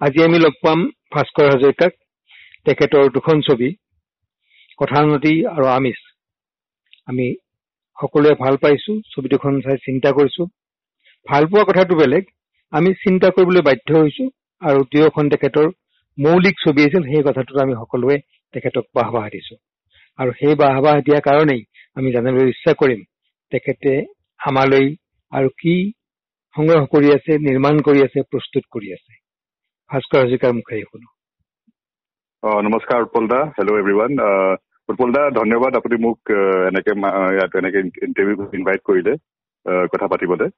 আজি আমি লগ পাম ভাস্কৰ হাজৰিকাক তেখেতৰ দুখন ছবি কথানদী আৰু আমিষ। আমি সকলোৱে ভাল পাইছো ছবি দুখন চাই চিন্তা কৰিছো। ভাল পোৱা কথাটো বেলেগ আমি চিন্তা কৰিবলৈ বাধ্য হৈছো আৰু দুয়োখন তেখেতৰ মৌলিক ছবি আছিল সেই কথাটোত আমি সকলোৱে তেখেতক বাহবাহ দিছো। আৰু সেই বাহবাহ দিয়াৰ কাৰণেই আমি জানিবলৈ ইচ্ছা কৰিম তেখেতে আমালৈ আৰু কি সংগ্ৰহ কৰি আছে নিৰ্মাণ কৰি আছে প্ৰস্তুত কৰি আছে। ভাস্কৰ হাজৰিকাৰ মুখেৰে শুনো নমস্কাৰ উৎপল দা হেল্ল' এভৰিৱান উৎপল দা ধন্যবাদ আপুনি মোক এনেকে ইয়াত এনেকে ইণ্টাৰভিউ ইনভাইট কৰিলে কথা পাতিবলৈ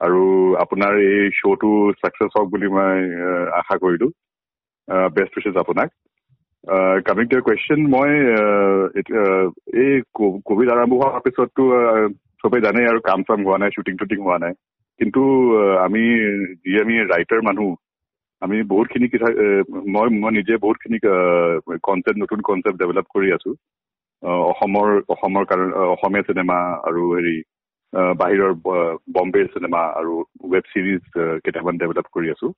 আৰু আপোনাৰ এই শ্ব'টো ছাকচেছ হওক বুলি মই আশা কৰিলো বেষ্ট উইচেছ আপোনাক কামিং টু কুৱেশ্যন মই এই কভিড আৰম্ভ হোৱাৰ পিছততো চবেই জানেই আৰু কাম চাম হোৱা নাই শ্বুটিং টুটিং হোৱা নাই কিন্তু আমি যি আমি ৰাইটাৰ মানুহ আমি বহুতখিনি কিতা মই মই নিজে বহুতখিনি কনচেপ্ট নতুন কনচেপ্ট ডেভেলপ কৰি আছো। অসমৰ অসমৰ কাৰণে অসমীয়া চিনেমা আৰু হেৰি বাহিৰৰ বম্বে চিনেমা আৰু ৱেব ছিৰিজ কেইটামান ডেভেলপ কৰি আছো।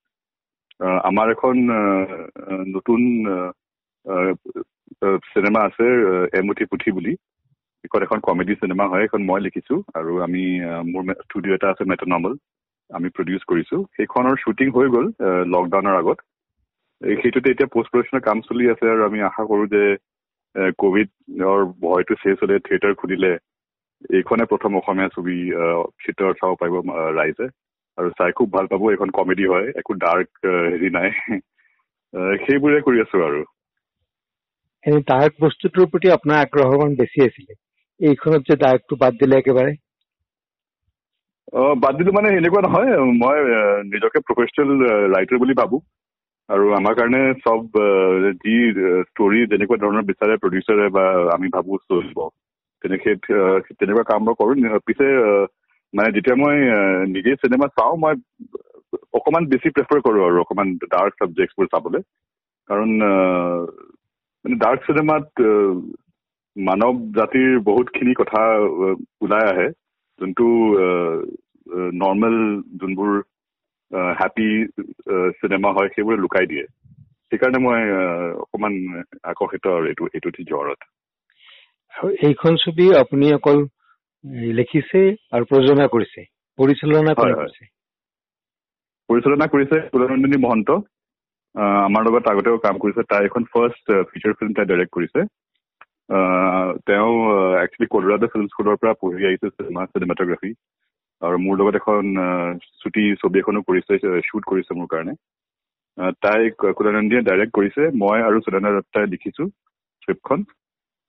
আমাৰ এখন নতুন চিনেমা আছে এমুঠি পুথি বুলি। এইখন এখন কমেডি চিনেমা হয় এইখন মই লিখিছো। আৰু আমি মোৰ ষ্টুডিঅ' এটা আছে মেটনমল আমি প্ৰডিউচ কৰিছো সেইখনৰ শ্বুটিং হৈ গ'ল লকডাউনৰ আগত। সেইটোতে এতিয়া পষ্ট প্ৰডাকশ্যনৰ কাম চলি আছে আৰু আমি আশা কৰো যে কভিডৰ ভয়টো চেছ হলে থিয়েটাৰ খুলিলে এইখনে প্ৰথম অসমীয়া ছবি থিয়েটাৰত চাব পাৰিব ৰাইজে। আৰু চাই খুব ভাল পাব এইখন কমেডি হয় একো ডাৰ্ক হেৰি নাই। সেইবোৰে কৰি আছো আৰু। ডাৰ্ক বস্তুটোৰ প্ৰতি আপোনাৰ আগ্ৰহ বেছি আছিলে। এইখনত যে ডাৰ্কটো বাদ দিলে একেবাৰে। বাদ দিলো মানে এনেকুৱা নহয় মই নিজকে প্ৰফেচনেল ৰাইটাৰ বুলি ভাবো। আৰু আমাৰ কাৰণে চব যি ষ্টৰী যেনেকুৱা ধৰণৰ বিচাৰে প্ৰডিউচাৰে বা আমি ভাবো চলিব। তেনেকে তেনেকুৱা কাম মই কৰো। পিছে মানে যেতিয়া মই নিজে চিনেমা চাওঁ মই অকণমান বেছি প্ৰেফাৰ কৰোঁ আৰু অকণমান ডাৰ্ক ছাবজেক্টবোৰ চাবলৈ। কাৰণ মানে ডাৰ্ক চিনেমাত মানৱ জাতিৰ বহুতখিনি কথা ওলাই আহে। যোনটো নৰ্মেল যোনবোৰ হেপী চিনেমা হয় সেইবোৰে লুকাই দিয়ে। সেইকাৰণে মই অকণমান আকৰ্ষিত আৰু এইটো এইটো জ্বৰত এইখন ছবি আপুনি অকল লিখিছে আৰু প্ৰযোজনা কৰিছে পৰিচালনা কৰিছে? পৰিচালনা কৰিছে কুলনন্দিনী মহন্ত। আমাৰ লগত আগতেও কাম কৰিছে তাই এখন ফাৰ্ষ্ট ফিচাৰ ফিল্ম তাই ডাইৰেক্ট কৰিছে। তেওঁ একচুৱেলি কলোৰাডো ফিল্ম স্কুলৰ পৰা পঢ়ি আহিছে চিনেমা চিনেমাটগ্ৰাফী আৰু মোৰ লগত এখন চুটি ছবি এখনো কৰিছে শ্বুট কৰিছে মোৰ কাৰণে। তাই কুলানন্দীয়ে ডাইৰেক্ট কৰিছে। মই আৰু সুদানা দত্তাই লিখিছো স্ক্ৰিপ্টখন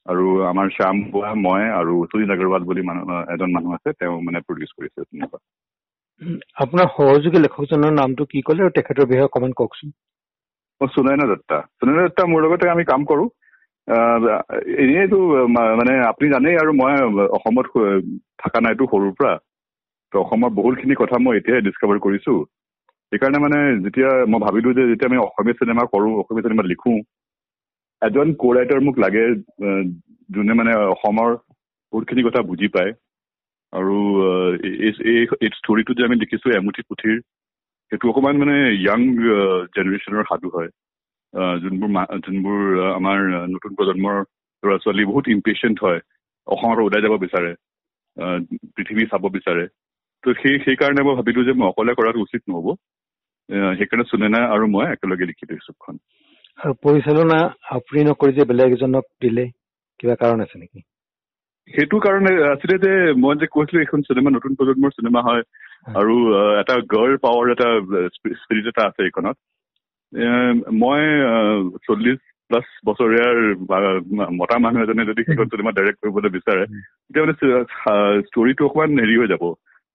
আৰু আমাৰ শ্যাম বোৱা মই আৰু সুনীল আগৰৱাল বুলি মানুহ এজন মানুহ আছে। তেওঁ মানে প্ৰডিউচ কৰিছে তেনেকুৱা আপোনাৰ সহযোগী লেখকজনৰ নামটো কি ক'লে? আৰু তেখেতৰ বিষয়ে অকণমান কওকচোন। সুনয়না দত্তা। সুনয়না দত্তা মোৰ লগতে আমি কাম কৰো। এনেইতো মানে আপুনি জানেই আৰু মই অসমত থকা নাইতো সৰুৰ পৰা। ত অসমৰ বহুতখিনি কথা মই এতিয়াই ডিছকভাৰ কৰিছো। সেইকাৰণে মানে যেতিয়া মই ভাবিলো যে যেতিয়া আমি অসমীয়া চিনেমা কৰো অসমীয়া চিনেমা লিখো এজন কো ৰাইটাৰ মোক লাগে যোনে মানে অসমৰ বহুতখিনি কথা বুজি পায়। আৰু এই ষ্টৰিটো যে আমি লিখিছো এমুঠি পুথিৰ সেইটো অকণমান মানে য়াং জেনেৰেশ্যনৰ সাধু হয়। যোনবোৰ যোনবোৰ আমাৰ নতুন প্ৰজন্মৰ ল'ৰা ছোৱালী বহুত ইম্পেচিয়েণ্ট হয় অসমৰ ওলাই যাব বিচাৰে পৃথিৱী চাব বিচাৰে। ত' সেই সেইকাৰণে মই ভাবিলো যে মই অকলে কৰাটো উচিত নহ'ব। সেইকাৰণে সুনেনা আৰু মই একেলগে লিখি দিছো খন আৰু পৰিচালনা আপুনি নকৰি যে বেলেগ এজনক দিলে কিবা কাৰণ আছে নেকি? সেইটো কাৰণে আছিলে যে মই যে কৈছিলো এইখন চিনেমা নতুন প্ৰজন্মৰ চিনেমা হয় আৰু এটা গাৰ্ল পাৱাৰ এটা স্পিৰিট এটা আছে এইখনত। মই চল্লিশ প্লাছ বছৰীয়াৰ মতা মানুহ এজনে যদি সেইখন চিনেমা ডাইৰেক্ট কৰিবলৈ বিচাৰে তেতিয়া মানে ষ্টৰিটো অকণমান হেৰি হৈ যাব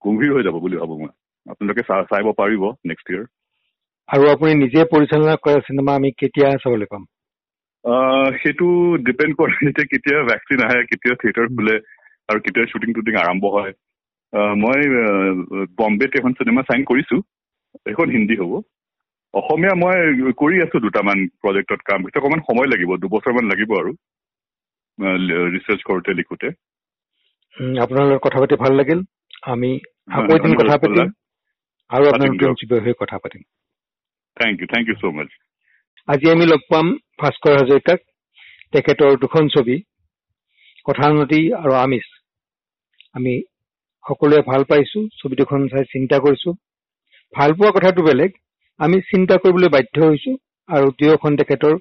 গম্ভীৰ হৈ যাব বুলি ভাবো মই। আপোনালোকে চাব পাৰিব নেক্সট ইয়েৰ আৰু আপুনি নিজে পৰিচালনা কৰা চিনেমা আমি কেতিয়া চাবলৈ পাম? সেইটো ডিপেণ্ড কৰে যে কেতিয়া ভেকচিন আহে কেতিয়া থিয়েটাৰ খোলে আৰু কেতিয়া শ্বুটিং টুটিং আৰম্ভ হয়। মই বম্বেত এখন চিনেমা চাইন কৰিছো সেইখন হিন্দী হ'ব। অসমীয়া মই কৰি আছো দুটামান প্ৰজেক্টত কাম সেইটো অকণমান সময় লাগিব দুবছৰমান লাগিব আৰু ৰিচাৰ্চ কৰোঁতে লিখোঁতে। আপোনাৰ লগত কথা পাতি ভাল লাগিল। আমি আকৌ এদিন কথা পাতিম আৰু আপোনাৰ বিষয়ে কথা পাতিম। Thank you thank you so' much আজি আমি লগ পাম ভাস্কৰ হাজৰিকাক তেখেতৰ দুখন ছবি কথানদী আৰু আমিষ। আমি সকলোৱে ভাল পাইছো ছবি দুখন চাই চিন্তা কৰিছো। ভাল পোৱা কথাটো বেলেগ আমি চিন্তা কৰিবলৈ বাধ্য হৈছো আৰু দুয়োখন তেখেতৰ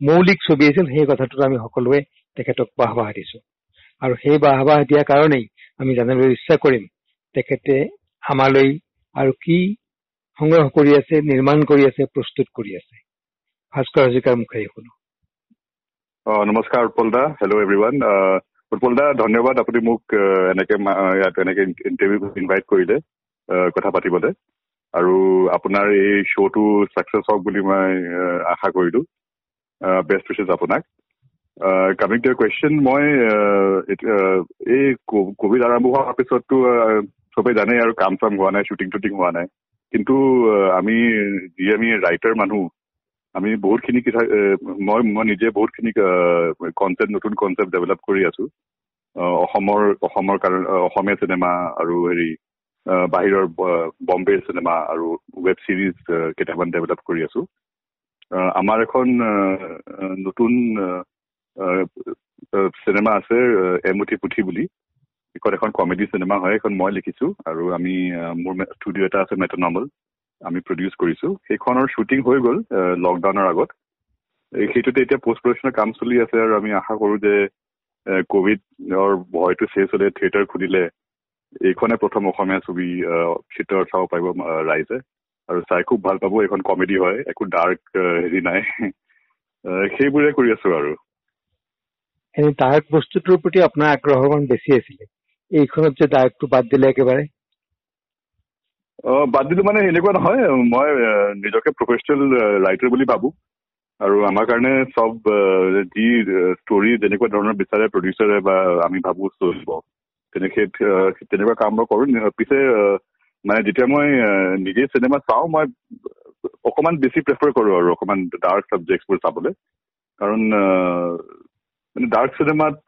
মৌলিক ছবি আছিল সেই কথাটোত আমি সকলোৱে তেখেতক বাহবাহ দিছো। আৰু সেই বাহবাহ দিয়াৰ কাৰণেই আমি জানিবলৈ ইচ্ছা কৰিম তেখেতে আমালৈ আৰু কি সংগ্ৰহ কৰি আছে নিৰ্মাণ কৰি আছে প্ৰস্তুত কৰি আছে। ভাস্কৰ হাজৰিকাৰ মুখেৰে শুনো। নমস্কাৰ উৎপল দা হেল্ল' এভৰিৱান উৎপল দা ধন্যবাদ আপুনি মোক এনেকে ইয়াত এনেকে ইণ্টাৰভিউ ইনভাইট কৰিলে কথা পাতিবলৈ। আৰু আপোনাৰ এই শ্ব'টো ছাকচেছ হওক বুলি মই আশা কৰিলো। বেষ্ট উইচেছ আপোনাক। কামিং টু কুৱেশ্যন মই এই কভিড আৰম্ভ হোৱাৰ পিছততো চবেই জানেই আৰু কাম চাম হোৱা নাই শ্বুটিং টুটিং হোৱা নাই। কিন্তু আমি যি আমি ৰাইটাৰ মানুহ আমি বহুতখিনি এ, মই মই নিজে বহুতখিনি কনচেপ্ট নতুন কনচেপ্ট ডেভেলপ কৰি আছো। অসমৰ অসমৰ কাৰণে অসমীয়া চিনেমা আৰু হেৰি বাহিৰৰ বম্বে চিনেমা আৰু ৱেব ছিৰিজ কেইটামান ডেভেলপ কৰি আছো। আমাৰ এখন নতুন চিনেমা আছে এমুঠি পুথি বুলি। এইখন এখন কমেডি চিনেমা হয় এখন মই লিখিছো আৰু আমি মোৰ ষ্টুডিঅ' এটা আছে মেটনমল আমি প্ৰডিউচ কৰিছো। সেইখনৰ শ্বুটিং হৈ গ'ল লকডাউনৰ আগত। সেইটোতে এতিয়া পষ্ট প্ৰডাকশ্যনৰ কাম চলি আছে আৰু আমি আশা কৰো যে কভিডৰ ভয়টো শেষ হলে থিয়েটাৰ খুলিলে এইখনে প্ৰথম অসমীয়া ছবি থিয়েটাৰত চাব পাৰিব ৰাইজে। আৰু চাই খুব ভাল পাব এইখন কমেডি হয় একো ডাৰ্ক হেৰি নাই। সেইবোৰে কৰি আছো আৰু। এনে ডাৰ্ক বস্তুটোৰ প্ৰতি আপোনাৰ আগ্ৰহ অকণ বেছি আছিলে। এইখনত যে ডাৰ্কটো বাদ দিলে একেবাৰে? অ, বাদ দিলো মানে এনেকুৱা নহয় মই নিজকে প্ৰফেচনেল ৰাইটাৰ বুলি ভাবো। আৰু আমাৰ কাৰণে চব যি ষ্টৰী যেনেকুৱা ধৰণৰ বিচাৰে প্ৰডিউচাৰে বা আমি ভাবো চলিব। তেনেকে তেনেকুৱা কাম মই কৰো পিছে মানে যেতিয়া মই নিজে চিনেমা চাওঁ মই অকমান বেছি প্ৰেফাৰ কৰো আৰু অকমান ডাৰ্ক চাবজেক্টবোৰ চাবলৈ। কাৰণ মানে ডাৰ্ক চিনেমাত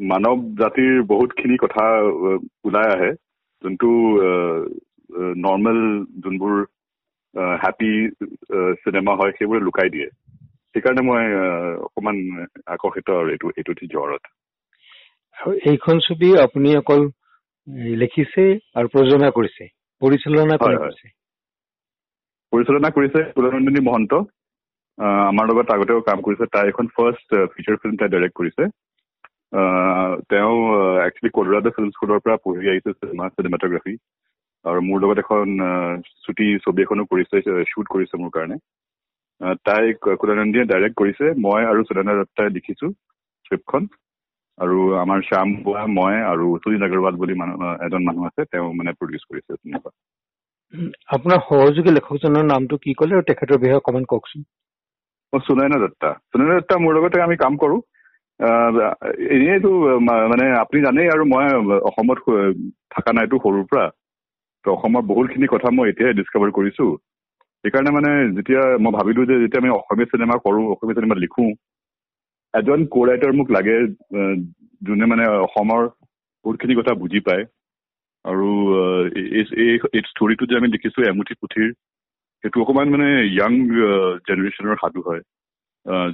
মানৱ জাতিৰ বহুতখিনি কথা ওলাই আহে। যোনটো নৰ্মেল যোনবোৰ হেপী চিনেমা হয় সেইবোৰে লুকাই দিয়ে। সেইকাৰণে মই আহ, অকমান আকৰ্ষিত আৰু এইটো এইটো জ্বৰত এইখন ছবি আপুনি অকল লিখিছে আৰু প্ৰযোজনা কৰিছে পৰিচালনা। কৰিছে। পৰিচালনা কৰিছে কুলনন্দিনী মহন্ত। আমাৰ লগত আগতেও কাম কৰিছে তাই এখন ফাৰ্ষ্ট ফিচাৰ ফিল্ম তাই ডাইৰেক্ট কৰিছে। তেওঁ একচুৱেলি কলোৰাডো ফিল্ম স্কুলৰ পৰা পঢ়ি আহিছে চিনেমা চিনেমাটগ্ৰাফী আৰু মোৰ লগত এখন চুটি ছবি এখনো কৰিছে শ্বুট কৰিছে মোৰ কাৰণে। তাই কুলনন্দিনীয়ে ডাইৰেক্ট কৰিছে। মই আৰু সুদানা দত্তাই লিখিছো স্ক্ৰিপ্টখন আৰু আমাৰ শ্যাম বুৱা মই আৰু সুনীল আগৰৱাল বুলি মানুহ এজন মানুহ আছে তেওঁ মানে প্ৰডিউচ কৰিছে উম, আপোনাৰ সহযোগী লেখকজনৰ নামটো কি ক'লে আৰু তেখেতৰ বিষয়ে অকণমান কওকচোন। অ, সুনয়না দত্তা। সুনয়না দত্তা মোৰ লগতে আমি কাম কৰো। এনেইতো মানে আপুনি জানেই আৰু মই অসমত থকা নাইতো সৰুৰ পৰা। ত অসমৰ বহুতখিনি কথা মই এতিয়াহে ডিছকভাৰ কৰিছো। সেইকাৰণে মানে যেতিয়া মই ভাবিলো যে যেতিয়া আমি অসমীয়া চিনেমা কৰো অসমীয়া চিনেমা লিখো এজন কো ৰাইটাৰ মোক লাগে যোনে মানে অসমৰ বহুতখিনি কথা বুজি পায়। আৰু এই- ষ্টৰিটো যে আমি লিখিছো এমুঠি পুথিৰ সেইটো অকমান মানে য়াং জেনেৰেশ্যনৰ সাধু হয়।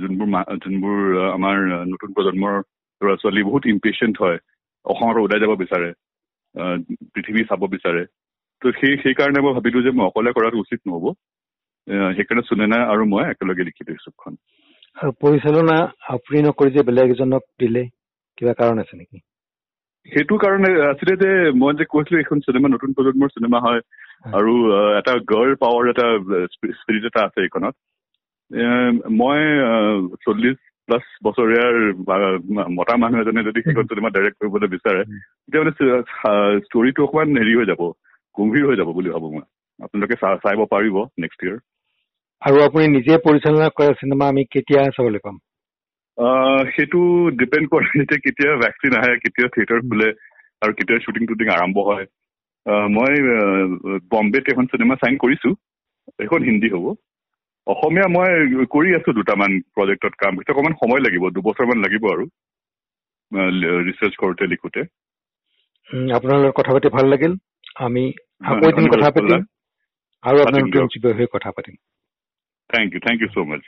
যোনবোৰ যোনবোৰ আমাৰ নতুন প্ৰজন্মৰ ল'ৰা ছোৱালী বহুত ইম্পেচিয়েণ্ট হয়। অসমৰ পৰা ওলাই যাব বিচাৰে পৃথিৱী চাব বিচাৰে। ত' সেই সেইকাৰণে মই ভাবিলো যে মই অকলে কৰাটো উচিত নহ'ব। সেইকাৰণে সুনেনা আৰু মই একেলগে লিখিলো এই স্ক্ৰিপ্টখন আৰু পৰিচালনা আপুনি নকৰি যে বেলেগ এজনক দিলে কিবা কাৰণ আছে নেকি? সেইটো কাৰণে আছিলে যে মই যে কৈছিলো এইখন চিনেমা নতুন প্ৰজন্মৰ চিনেমা হয় আৰু এটা গাৰ্ল পাৱাৰ এটা স্পিৰিট এটা আছে এইখনত। মই চল্লিশ প্লাছ বছৰীয়াৰ মতা মানুহ এজনে যদি সেইখন চিনেমা ডাইৰেক্ট কৰিবলৈ বিচাৰে তেতিয়া মানে ষ্টৰিটো অকমান হেৰি হৈ যাব গম্ভীৰ হৈ যাব বুলি ভাবো মই। আপোনালোকে চা- চাব পাৰিব নেক্সট ইয়েৰ আৰু আপুনি নিজে পৰিচালনা কৰা চিনেমা আমি কেতিয়া চাবলৈ পাম? সেইটো ডিপেণ্ড কৰে এতিয়া কেতিয়া ভেকচিন আহে কেতিয়া থিয়েটাৰ খোলে আৰু কেতিয়া শ্বুটিং টুটিং আৰম্ভ হয়। মই বম্বেত এখন চিনেমা চাইন কৰিছো সেইখন হিন্দী হ'ব। অসমীয়া মই কৰি আছো দুটামান প্ৰজেক্টত কাম সেইটো অকণমান সময় লাগিব দুবছৰমান লাগিব আৰু ৰিচাৰ্চ কৰোঁতে লিখোঁতে। আপোনাৰ লগত কথা পাতি ভাল লাগিল। আমি আকৌ এদিন কথা। পাতিম আৰু আপোনাৰ কথা পাতিম। Thank you thank you so' much